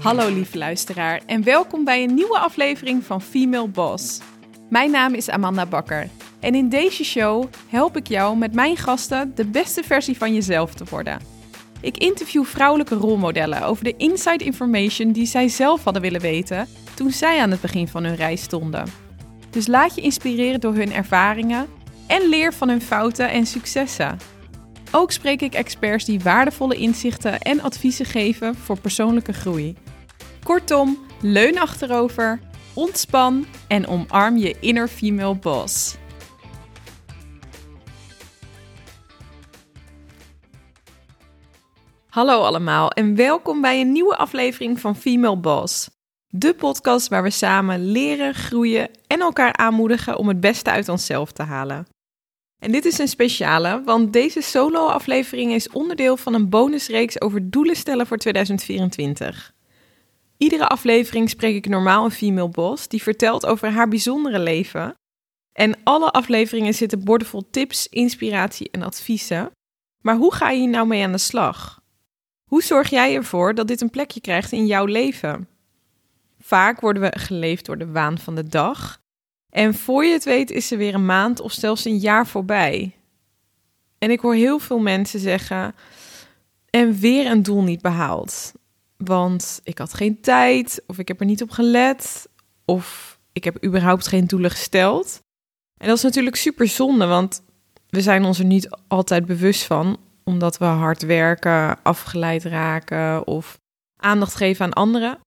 Hallo lieve luisteraar en welkom bij een nieuwe aflevering van Female Boss. Mijn naam is Amanda Bakker en in deze show help ik jou met mijn gasten de beste versie van jezelf te worden. Ik interview vrouwelijke rolmodellen over de inside information die zij zelf hadden willen weten toen zij aan het begin van hun reis stonden. Dus laat je inspireren door hun ervaringen en leer van hun fouten en successen. Ook spreek ik experts die waardevolle inzichten en adviezen geven voor persoonlijke groei. Kortom, leun achterover, ontspan en omarm je inner female boss. Hallo allemaal en welkom bij een nieuwe aflevering van Female Boss. De podcast waar we samen leren, groeien en elkaar aanmoedigen om het beste uit onszelf te halen. En dit is een speciale, want deze solo-aflevering is onderdeel van een bonusreeks over doelen stellen voor 2024. Iedere aflevering spreek ik normaal een female boss die vertelt over haar bijzondere leven. En alle afleveringen zitten bordevol tips, inspiratie en adviezen. Maar hoe ga je hier nou mee aan de slag? Hoe zorg jij ervoor dat dit een plekje krijgt in jouw leven? Vaak worden we geleefd door de waan van de dag. En voor je het weet is er weer een maand of zelfs een jaar voorbij. En ik hoor heel veel mensen zeggen: en weer een doel niet behaald. Want ik had geen tijd, of ik heb er niet op gelet, of ik heb überhaupt geen doelen gesteld. En dat is natuurlijk super zonde, want we zijn ons er niet altijd bewust van, omdat we hard werken, afgeleid raken of aandacht geven aan anderen.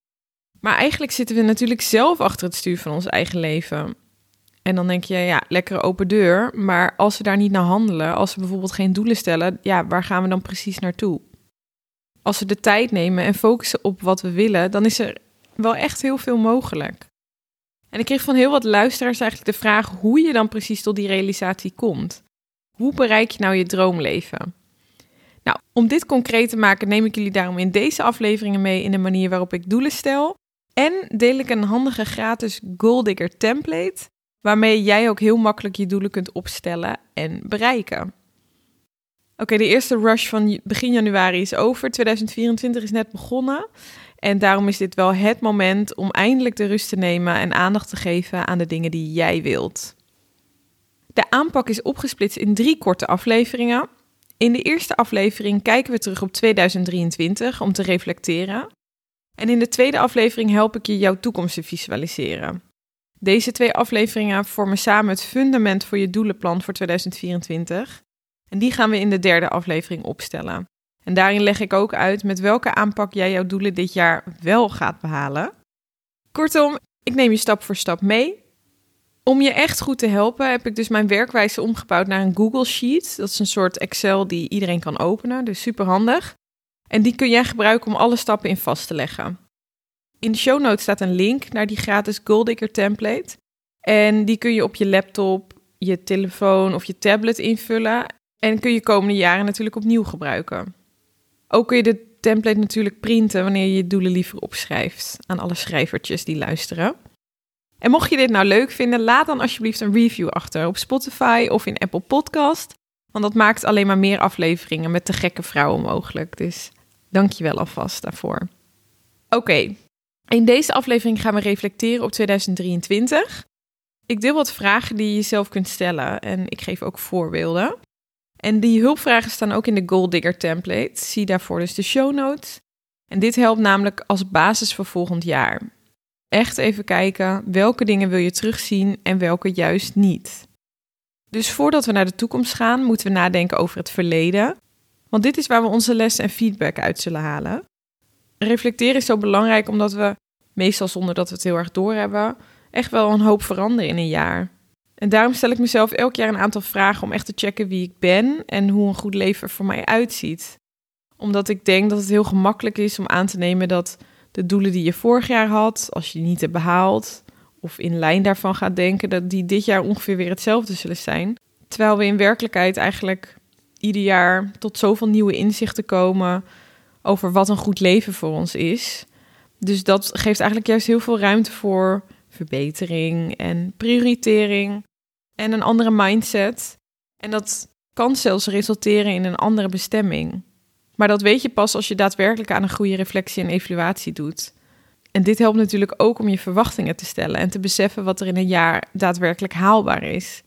Maar eigenlijk zitten we natuurlijk zelf achter het stuur van ons eigen leven. En dan denk je, ja, lekkere open deur. Maar als we daar niet naar handelen, als we bijvoorbeeld geen doelen stellen, ja, waar gaan we dan precies naartoe? Als we de tijd nemen en focussen op wat we willen, dan is er wel echt heel veel mogelijk. En ik kreeg van heel wat luisteraars eigenlijk de vraag hoe je dan precies tot die realisatie komt. Hoe bereik je nou je droomleven? Nou, om dit concreet te maken, neem ik jullie daarom in deze afleveringen mee in de manier waarop ik doelen stel. En deel ik een handige gratis Goal Digger template, waarmee jij ook heel makkelijk je doelen kunt opstellen en bereiken. Oké, de eerste rush van begin januari is over. 2024 is net begonnen. En daarom is dit wel het moment om eindelijk de rust te nemen en aandacht te geven aan de dingen die jij wilt. De aanpak is opgesplitst in drie korte afleveringen. In de eerste aflevering kijken we terug op 2023 om te reflecteren. En in de tweede aflevering help ik je jouw toekomst te visualiseren. Deze twee afleveringen vormen samen het fundament voor je doelenplan voor 2024. En die gaan we in de derde aflevering opstellen. En daarin leg ik ook uit met welke aanpak jij jouw doelen dit jaar wel gaat behalen. Kortom, ik neem je stap voor stap mee. Om je echt goed te helpen heb ik dus mijn werkwijze omgebouwd naar een Google Sheet. Dat is een soort Excel die iedereen kan openen, dus super handig. En die kun jij gebruiken om alle stappen in vast te leggen. In de show notes staat een link naar die gratis Golddigger template. En die kun je op je laptop, je telefoon of je tablet invullen. En kun je komende jaren natuurlijk opnieuw gebruiken. Ook kun je de template natuurlijk printen wanneer je je doelen liever opschrijft aan alle schrijvertjes die luisteren. En mocht je dit nou leuk vinden, laat dan alsjeblieft een review achter op Spotify of in Apple Podcast. Want dat maakt alleen maar meer afleveringen met de gekke vrouwen mogelijk. Dus dank je wel alvast daarvoor. Oké, in deze aflevering gaan we reflecteren op 2023. Ik deel wat vragen die je jezelf kunt stellen en ik geef ook voorbeelden. En die hulpvragen staan ook in de Gold Digger template. Zie daarvoor dus de show notes. En dit helpt namelijk als basis voor volgend jaar. Echt even kijken welke dingen wil je terugzien en welke juist niet. Dus voordat we naar de toekomst gaan, moeten we nadenken over het verleden. Want dit is waar we onze lessen en feedback uit zullen halen. Reflecteren is zo belangrijk omdat we, meestal zonder dat we het heel erg doorhebben, echt wel een hoop veranderen in een jaar. En daarom stel ik mezelf elk jaar een aantal vragen om echt te checken wie ik ben en hoe een goed leven er voor mij uitziet. Omdat ik denk dat het heel gemakkelijk is om aan te nemen dat de doelen die je vorig jaar had, als je die niet hebt behaald, of in lijn daarvan gaat denken, dat die dit jaar ongeveer weer hetzelfde zullen zijn. Terwijl we in werkelijkheid eigenlijk ieder jaar tot zoveel nieuwe inzichten komen over wat een goed leven voor ons is. Dus dat geeft eigenlijk juist heel veel ruimte voor verbetering en prioritering en een andere mindset. En dat kan zelfs resulteren in een andere bestemming. Maar dat weet je pas als je daadwerkelijk aan een goede reflectie en evaluatie doet. En dit helpt natuurlijk ook om je verwachtingen te stellen en te beseffen wat er in een jaar daadwerkelijk haalbaar is.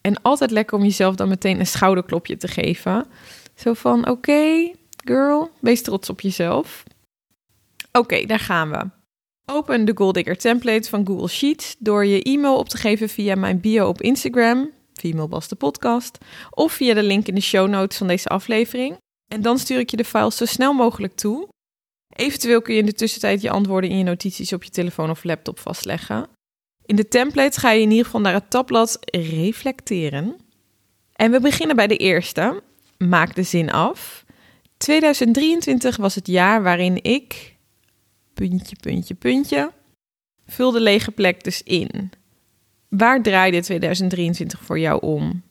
En altijd lekker om jezelf dan meteen een schouderklopje te geven. Zo van: oké, girl, wees trots op jezelf. Oké, daar gaan we. Open de Golddigger template van Google Sheets door je e-mail op te geven via mijn bio op Instagram, Female de podcast, of via de link in de show notes van deze aflevering. En dan stuur ik je de files zo snel mogelijk toe. Eventueel kun je in de tussentijd je antwoorden in je notities op je telefoon of laptop vastleggen. In de template ga je in ieder geval naar het tabblad reflecteren. En we beginnen bij de eerste. Maak de zin af. 2023 was het jaar waarin ik. Puntje, puntje, puntje. Vul de lege plek dus in. Waar draaide 2023 voor jou om?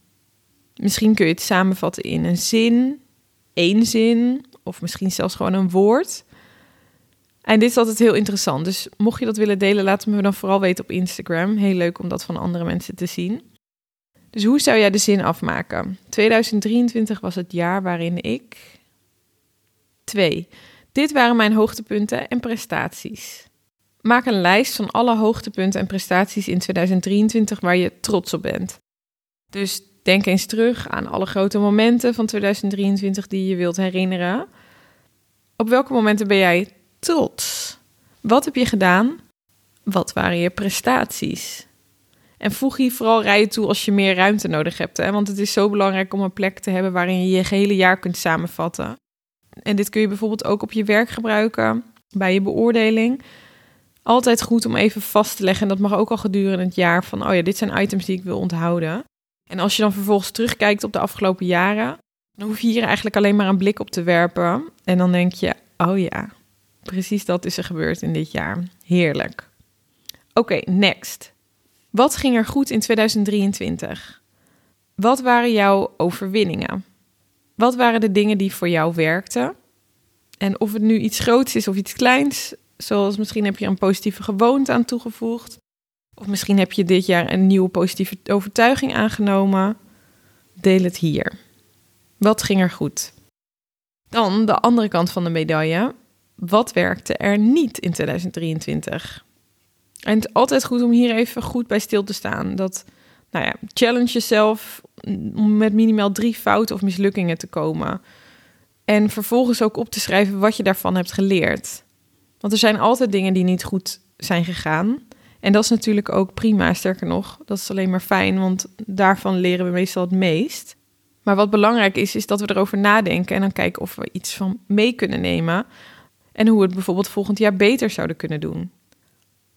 Misschien kun je het samenvatten in een zin, één zin of misschien zelfs gewoon een woord. En dit is altijd heel interessant. Dus mocht je dat willen delen, laat me dan vooral weten op Instagram. Heel leuk om dat van andere mensen te zien. Dus hoe zou jij de zin afmaken? 2023 was het jaar waarin ik. 2. Dit waren mijn hoogtepunten en prestaties. Maak een lijst van alle hoogtepunten en prestaties in 2023 waar je trots op bent. Dus denk eens terug aan alle grote momenten van 2023 die je wilt herinneren. Op welke momenten ben jij trots? Wat heb je gedaan? Wat waren je prestaties? En voeg hier vooral rijen toe als je meer ruimte nodig hebt. Hè? Want het is zo belangrijk om een plek te hebben waarin je je gehele jaar kunt samenvatten. En dit kun je bijvoorbeeld ook op je werk gebruiken, bij je beoordeling. Altijd goed om even vast te leggen, en dat mag ook al gedurende het jaar, van oh ja, dit zijn items die ik wil onthouden. En als je dan vervolgens terugkijkt op de afgelopen jaren, dan hoef je hier eigenlijk alleen maar een blik op te werpen. En dan denk je, oh ja, precies dat is er gebeurd in dit jaar. Heerlijk. Oké, next. Wat ging er goed in 2023? Wat waren jouw overwinningen? Wat waren de dingen die voor jou werkten? En of het nu iets groots is of iets kleins, zoals misschien heb je een positieve gewoonte aan toegevoegd, of misschien heb je dit jaar een nieuwe positieve overtuiging aangenomen, deel het hier. Wat ging er goed? Dan de andere kant van de medaille. Wat werkte er niet in 2023? En het is altijd goed om hier even goed bij stil te staan. Dat, nou ja, challenge jezelf om met minimaal drie fouten of mislukkingen te komen. En vervolgens ook op te schrijven wat je daarvan hebt geleerd. Want er zijn altijd dingen die niet goed zijn gegaan. En dat is natuurlijk ook prima. Sterker nog, dat is alleen maar fijn, want daarvan leren we meestal het meest. Maar wat belangrijk is, is dat we erover nadenken en dan kijken of we iets van mee kunnen nemen. En hoe we het bijvoorbeeld volgend jaar beter zouden kunnen doen.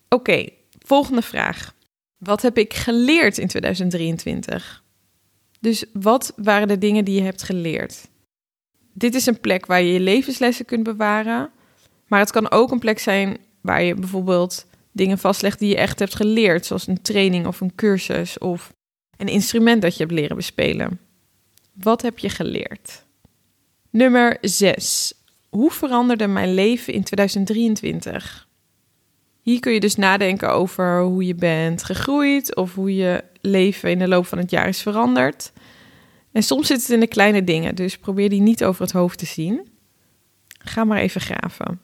Oké, volgende vraag. Wat heb ik geleerd in 2023? Dus wat waren de dingen die je hebt geleerd? Dit is een plek waar je je levenslessen kunt bewaren. Maar het kan ook een plek zijn waar je bijvoorbeeld dingen vastlegt die je echt hebt geleerd, zoals een training of een cursus of een instrument dat je hebt leren bespelen. Wat heb je geleerd? Nummer 6. Hoe veranderde mijn leven in 2023? Hier kun je dus nadenken over hoe je bent gegroeid of hoe je leven in de loop van het jaar is veranderd. En soms zit het in de kleine dingen, dus probeer die niet over het hoofd te zien. Ga maar even graven.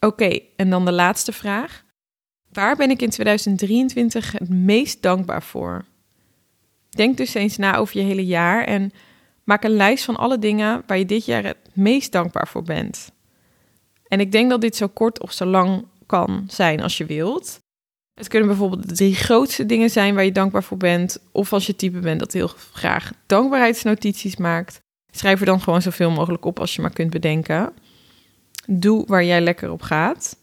Oké, en dan de laatste vraag. Waar ben ik in 2023 het meest dankbaar voor? Denk dus eens na over je hele jaar en maak een lijst van alle dingen waar je dit jaar het meest dankbaar voor bent. En ik denk dat dit zo kort of zo lang kan zijn als je wilt. Het kunnen bijvoorbeeld de drie grootste dingen zijn waar je dankbaar voor bent. Of als je type bent dat heel graag dankbaarheidsnotities maakt. Schrijf er dan gewoon zoveel mogelijk op als je maar kunt bedenken. Doe waar jij lekker op gaat.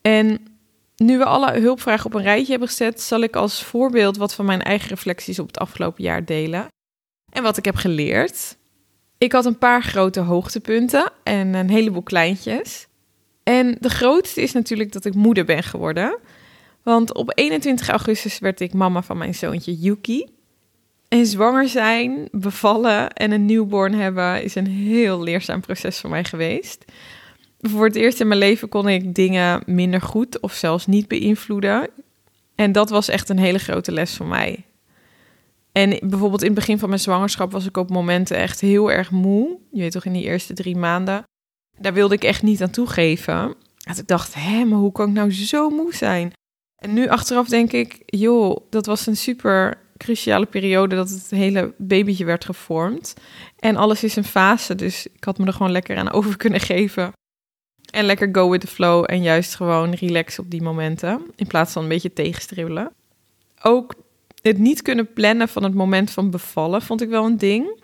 En nu we alle hulpvragen op een rijtje hebben gezet, zal ik als voorbeeld wat van mijn eigen reflecties op het afgelopen jaar delen. En wat ik heb geleerd. Ik had een paar grote hoogtepunten en een heleboel kleintjes. En de grootste is natuurlijk dat ik moeder ben geworden. Want op 21 augustus werd ik mama van mijn zoontje Yuki. En zwanger zijn, bevallen en een newborn hebben is een heel leerzaam proces voor mij geweest. Voor het eerst in mijn leven kon ik dingen minder goed of zelfs niet beïnvloeden. En dat was echt een hele grote les voor mij. En bijvoorbeeld in het begin van mijn zwangerschap was ik op momenten echt heel erg moe. Je weet toch, in die eerste drie maanden. Daar wilde ik echt niet aan toegeven. Dat ik dacht, hé, maar hoe kan ik nou zo moe zijn? En nu achteraf denk ik, joh, dat was een super cruciale periode dat het hele babytje werd gevormd. En alles is een fase, dus ik had me er gewoon lekker aan over kunnen geven. En lekker go with the flow en juist gewoon relaxen op die momenten. In plaats van een beetje tegenstribbelen. Ook het niet kunnen plannen van het moment van bevallen vond ik wel een ding.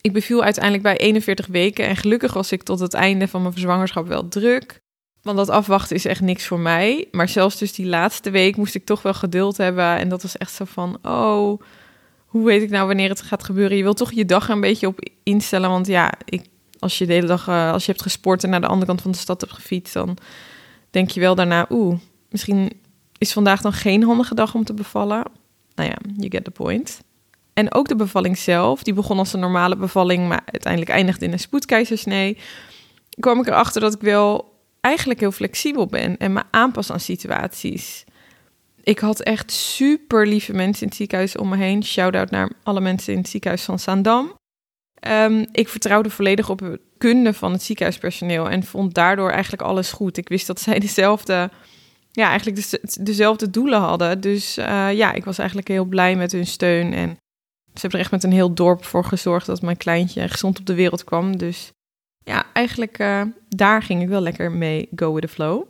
Ik beviel uiteindelijk bij 41 weken en gelukkig was ik tot het einde van mijn zwangerschap wel druk. Want dat afwachten is echt niks voor mij. Maar zelfs dus die laatste week moest ik toch wel geduld hebben. En dat was echt zo van, oh, hoe weet ik nou wanneer het gaat gebeuren? Je wilt toch je dag een beetje op instellen. Want ja, ik, als je de hele dag, uh, als je hebt gesport en naar de andere kant van de stad hebt gefietst, dan denk je wel daarna, oeh, misschien is vandaag dan geen handige dag om te bevallen. Nou ja, you get the point. En ook de bevalling zelf, die begon als een normale bevalling, maar uiteindelijk eindigde in een spoedkeizersnee. Kwam ik erachter dat ik wel eigenlijk heel flexibel ben en me aanpas aan situaties. Ik had echt super lieve mensen in het ziekenhuis om me heen. Shout-out naar alle mensen in het ziekenhuis van Zaandam. Um, ik vertrouwde volledig op de kunde van het ziekenhuispersoneel en vond daardoor eigenlijk alles goed. Ik wist dat zij dezelfde, ja, eigenlijk dezelfde doelen hadden. Dus uh, ja, ik was eigenlijk heel blij met hun steun. En ze hebben er echt met een heel dorp voor gezorgd dat mijn kleintje gezond op de wereld kwam. Dus ja, eigenlijk uh, daar ging ik wel lekker mee go with the flow.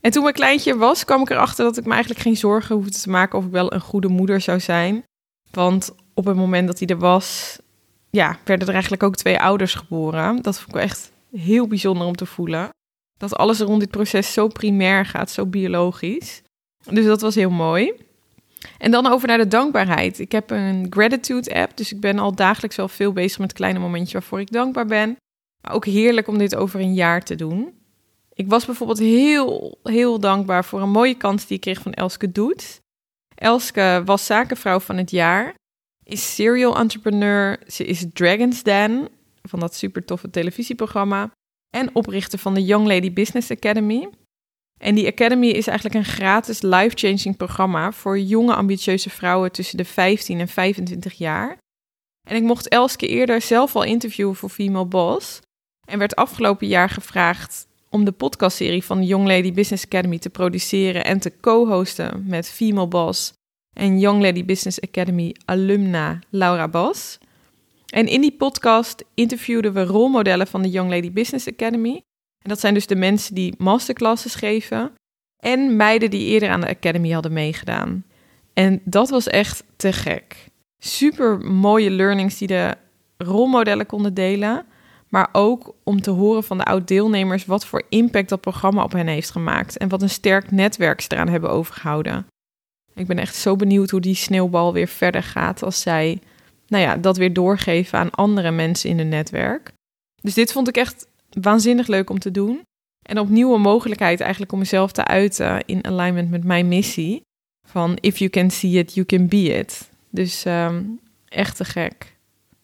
En toen mijn kleintje was, kwam ik erachter dat ik me eigenlijk geen zorgen hoefde te maken of ik wel een goede moeder zou zijn. Want op het moment dat hij er was, ja, werden er eigenlijk ook twee ouders geboren. Dat vond ik echt heel bijzonder om te voelen. Dat alles rond dit proces zo primair gaat, zo biologisch. Dus dat was heel mooi. En dan over naar de dankbaarheid. Ik heb een gratitude app, dus ik ben al dagelijks wel veel bezig met kleine momentjes waarvoor ik dankbaar ben. Maar ook heerlijk om dit over een jaar te doen. Ik was bijvoorbeeld heel, heel dankbaar voor een mooie kans die ik kreeg van Elske Doet. Elske was zakenvrouw van het jaar, is serial entrepreneur, ze is Dragon's Den van dat super toffe televisieprogramma en oprichter van de Young Lady Business Academy. En die Academy is eigenlijk een gratis life-changing programma voor jonge ambitieuze vrouwen tussen de 15 en 25 jaar. En ik mocht Elske eerder zelf al interviewen voor Female Boss en werd afgelopen jaar gevraagd om de podcastserie van de Young Lady Business Academy te produceren en te co-hosten met Female Boss en Young Lady Business Academy alumna Laura Bas. En in die podcast interviewden we rolmodellen van de Young Lady Business Academy. En dat zijn dus de mensen die masterclasses geven en meiden die eerder aan de Academy hadden meegedaan. En dat was echt te gek. Super mooie learnings die de rolmodellen konden delen maar ook om te horen van de oud-deelnemers wat voor impact dat programma op hen heeft gemaakt en wat een sterk netwerk ze eraan hebben overgehouden. Ik ben echt zo benieuwd hoe die sneeuwbal weer verder gaat als zij nou ja, dat weer doorgeven aan andere mensen in hun netwerk. Dus dit vond ik echt waanzinnig leuk om te doen. En opnieuw een mogelijkheid eigenlijk om mezelf te uiten in alignment met mijn missie. Van if you can see it, you can be it. Dus um, echt te gek.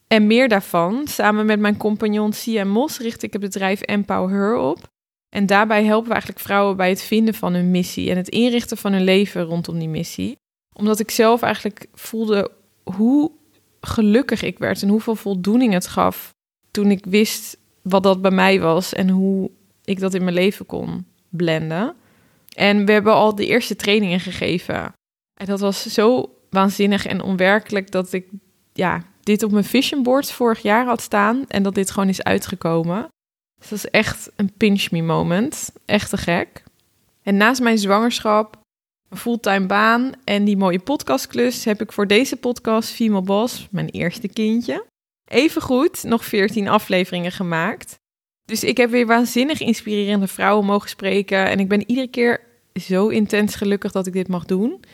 En meer daarvan, samen met mijn compagnon Sia Mos, richt ik het bedrijf Empower Her op. En daarbij helpen we eigenlijk vrouwen bij het vinden van hun missie en het inrichten van hun leven rondom die missie. Omdat ik zelf eigenlijk voelde hoe gelukkig ik werd en hoeveel voldoening het gaf toen ik wist wat dat bij mij was en hoe ik dat in mijn leven kon blenden. En we hebben al de eerste trainingen gegeven. En dat was zo waanzinnig en onwerkelijk dat ik ja, dit op mijn vision board vorig jaar had staan en dat dit gewoon is uitgekomen. Dus dat is echt een pinch me moment. Echt te gek. En naast mijn zwangerschap, mijn fulltime baan en die mooie podcastklus heb ik voor deze podcast Female Boss, mijn eerste kindje, even goed nog 14 afleveringen gemaakt. Dus ik heb weer waanzinnig inspirerende vrouwen mogen spreken en ik ben iedere keer zo intens gelukkig dat ik dit mag doen.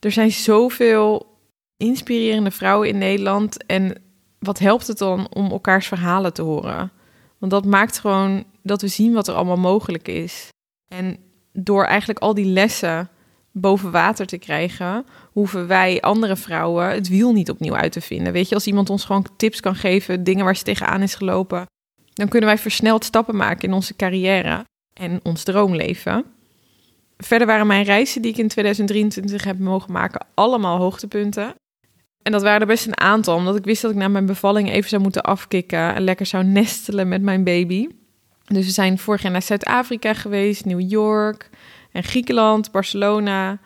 Er zijn zoveel inspirerende vrouwen in Nederland. En wat helpt het dan om elkaars verhalen te horen? Want dat maakt gewoon dat we zien wat er allemaal mogelijk is. En door eigenlijk al die lessen boven water te krijgen, hoeven wij andere vrouwen het wiel niet opnieuw uit te vinden. Weet je, als iemand ons gewoon tips kan geven, dingen waar ze tegenaan is gelopen, dan kunnen wij versneld stappen maken in onze carrière en ons droomleven. Verder waren mijn reizen die ik in 2023 heb mogen maken allemaal hoogtepunten. En dat waren er best een aantal, omdat ik wist dat ik na mijn bevalling even zou moeten afkicken en lekker zou nestelen met mijn baby. Dus we zijn vorig jaar naar Zuid-Afrika geweest, New York en Griekenland, Barcelona.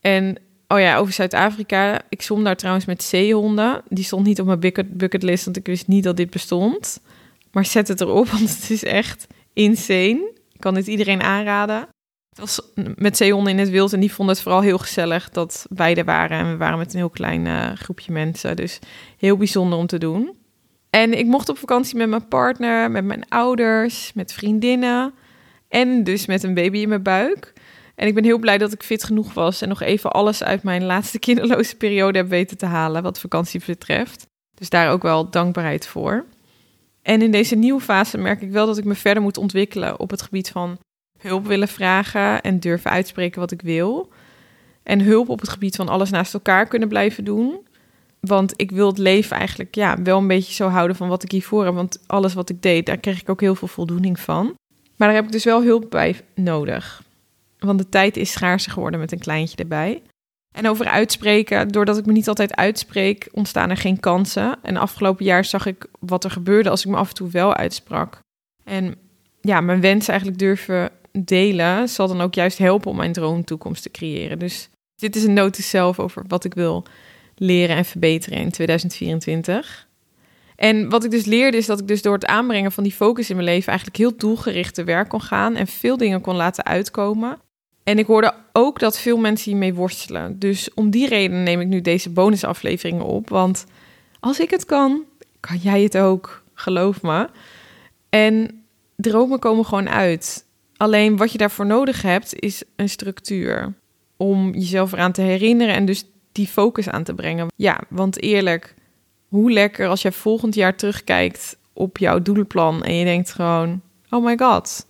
En oh ja, over Zuid-Afrika. Ik zwom daar trouwens met zeehonden. Die stond niet op mijn bucket, bucketlist, want ik wist niet dat dit bestond. Maar zet het erop, want het is echt insane. Ik kan dit iedereen aanraden. Het was met zeehonden in het wild en die vonden het vooral heel gezellig dat wij er waren. En we waren met een heel klein uh, groepje mensen. Dus heel bijzonder om te doen. En ik mocht op vakantie met mijn partner, met mijn ouders, met vriendinnen en dus met een baby in mijn buik. En ik ben heel blij dat ik fit genoeg was en nog even alles uit mijn laatste kinderloze periode heb weten te halen wat vakantie betreft. Dus daar ook wel dankbaarheid voor. En in deze nieuwe fase merk ik wel dat ik me verder moet ontwikkelen op het gebied van hulp willen vragen en durven uitspreken wat ik wil. En hulp op het gebied van alles naast elkaar kunnen blijven doen. Want ik wil het leven eigenlijk ja, wel een beetje zo houden van wat ik hiervoor heb. Want alles wat ik deed, daar kreeg ik ook heel veel voldoening van. Maar daar heb ik dus wel hulp bij nodig. Want de tijd is schaarser geworden met een kleintje erbij. En over uitspreken, doordat ik me niet altijd uitspreek, ontstaan er geen kansen. En afgelopen jaar zag ik wat er gebeurde als ik me af en toe wel uitsprak. En ja, mijn wens eigenlijk durven delen, zal dan ook juist helpen om mijn droomtoekomst te creëren. Dus dit is een notice zelf over wat ik wil leren en verbeteren in 2024. En wat ik dus leerde is dat ik dus door het aanbrengen van die focus in mijn leven eigenlijk heel doelgericht te werk kon gaan en veel dingen kon laten uitkomen. En ik hoorde ook dat veel mensen hiermee worstelen. Dus om die reden neem ik nu deze bonusafleveringen op. Want als ik het kan, kan jij het ook. Geloof me. En dromen komen gewoon uit. Alleen wat je daarvoor nodig hebt, is een structuur. Om jezelf eraan te herinneren en dus die focus aan te brengen. Ja, want eerlijk, hoe lekker als jij volgend jaar terugkijkt op jouw doelplan en je denkt gewoon: oh my god,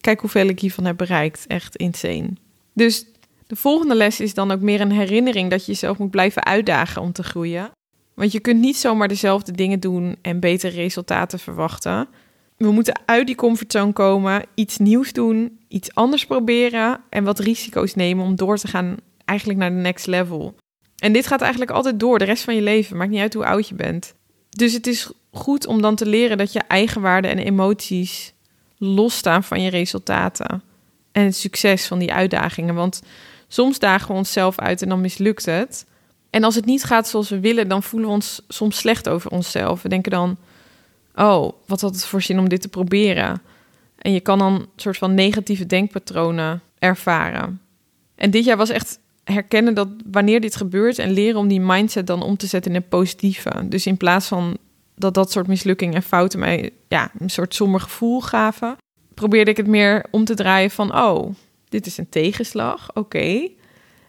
kijk hoeveel ik hiervan heb bereikt. Echt insane. Dus de volgende les is dan ook meer een herinnering dat je jezelf moet blijven uitdagen om te groeien. Want je kunt niet zomaar dezelfde dingen doen en betere resultaten verwachten. We moeten uit die comfortzone komen, iets nieuws doen, iets anders proberen en wat risico's nemen om door te gaan eigenlijk naar de next level. En dit gaat eigenlijk altijd door, de rest van je leven. Maakt niet uit hoe oud je bent. Dus het is goed om dan te leren dat je eigenwaarde en emoties losstaan van je resultaten. En het succes van die uitdagingen. Want soms dagen we onszelf uit en dan mislukt het. En als het niet gaat zoals we willen, dan voelen we ons soms slecht over onszelf. We denken dan: Oh, wat had het voor zin om dit te proberen? En je kan dan een soort van negatieve denkpatronen ervaren. En dit jaar was echt herkennen dat wanneer dit gebeurt en leren om die mindset dan om te zetten in een positieve. Dus in plaats van dat dat soort mislukkingen en fouten mij ja, een soort somber gevoel gaven, probeerde ik het meer om te draaien van, oh, dit is een tegenslag, oké.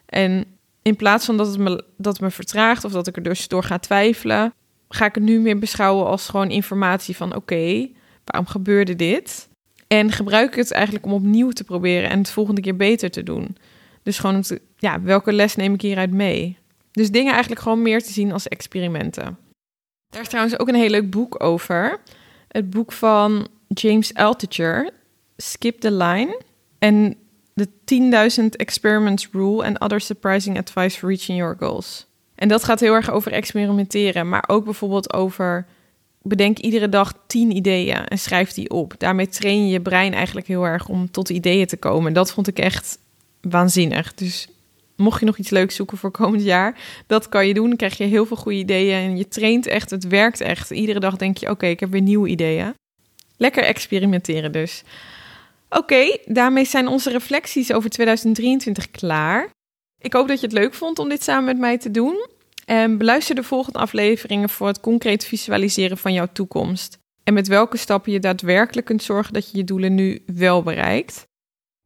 En in plaats van dat het, me, dat het me vertraagt of dat ik er dus door ga twijfelen, ga ik het nu meer beschouwen als gewoon informatie van, oké, waarom gebeurde dit? En gebruik ik het eigenlijk om opnieuw te proberen en het volgende keer beter te doen. Dus gewoon om te, ja, welke les neem ik hieruit mee? Dus dingen eigenlijk gewoon meer te zien als experimenten. Daar is trouwens ook een heel leuk boek over. Het boek van James Altucher, Skip the Line. En de 10.000 Experiments Rule and Other Surprising Advice for Reaching Your Goals. En dat gaat heel erg over experimenteren, maar ook bijvoorbeeld over bedenk iedere dag 10 ideeën en schrijf die op. Daarmee train je je brein eigenlijk heel erg om tot ideeën te komen. En dat vond ik echt waanzinnig. Dus mocht je nog iets leuks zoeken voor komend jaar, dat kan je doen. Dan krijg je heel veel goede ideeën en je traint echt, het werkt echt. Iedere dag denk je, oké, ik heb weer nieuwe ideeën. Lekker experimenteren dus. Oké, daarmee zijn onze reflecties over 2023 klaar. Ik hoop dat je het leuk vond om dit samen met mij te doen. En beluister de volgende afleveringen voor het concreet visualiseren van jouw toekomst. En met welke stappen je daadwerkelijk kunt zorgen dat je je doelen nu wel bereikt.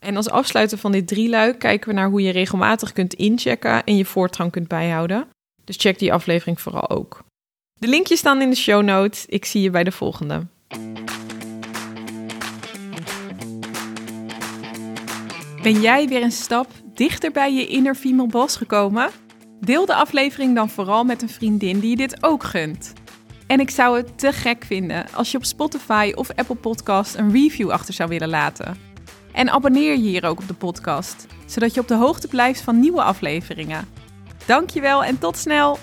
En als afsluiter van dit drieluik kijken we naar hoe je regelmatig kunt inchecken en je voortgang kunt bijhouden. Dus check die aflevering vooral ook. De linkjes staan in de show notes. Ik zie je bij de volgende. Ben jij weer een stap dichter bij je inner female boss gekomen? Deel de aflevering dan vooral met een vriendin die je dit ook gunt. En ik zou het te gek vinden als je op Spotify of Apple Podcast een review achter zou willen laten. En abonneer je hier ook op de podcast, zodat je op de hoogte blijft van nieuwe afleveringen. Dankjewel en tot snel!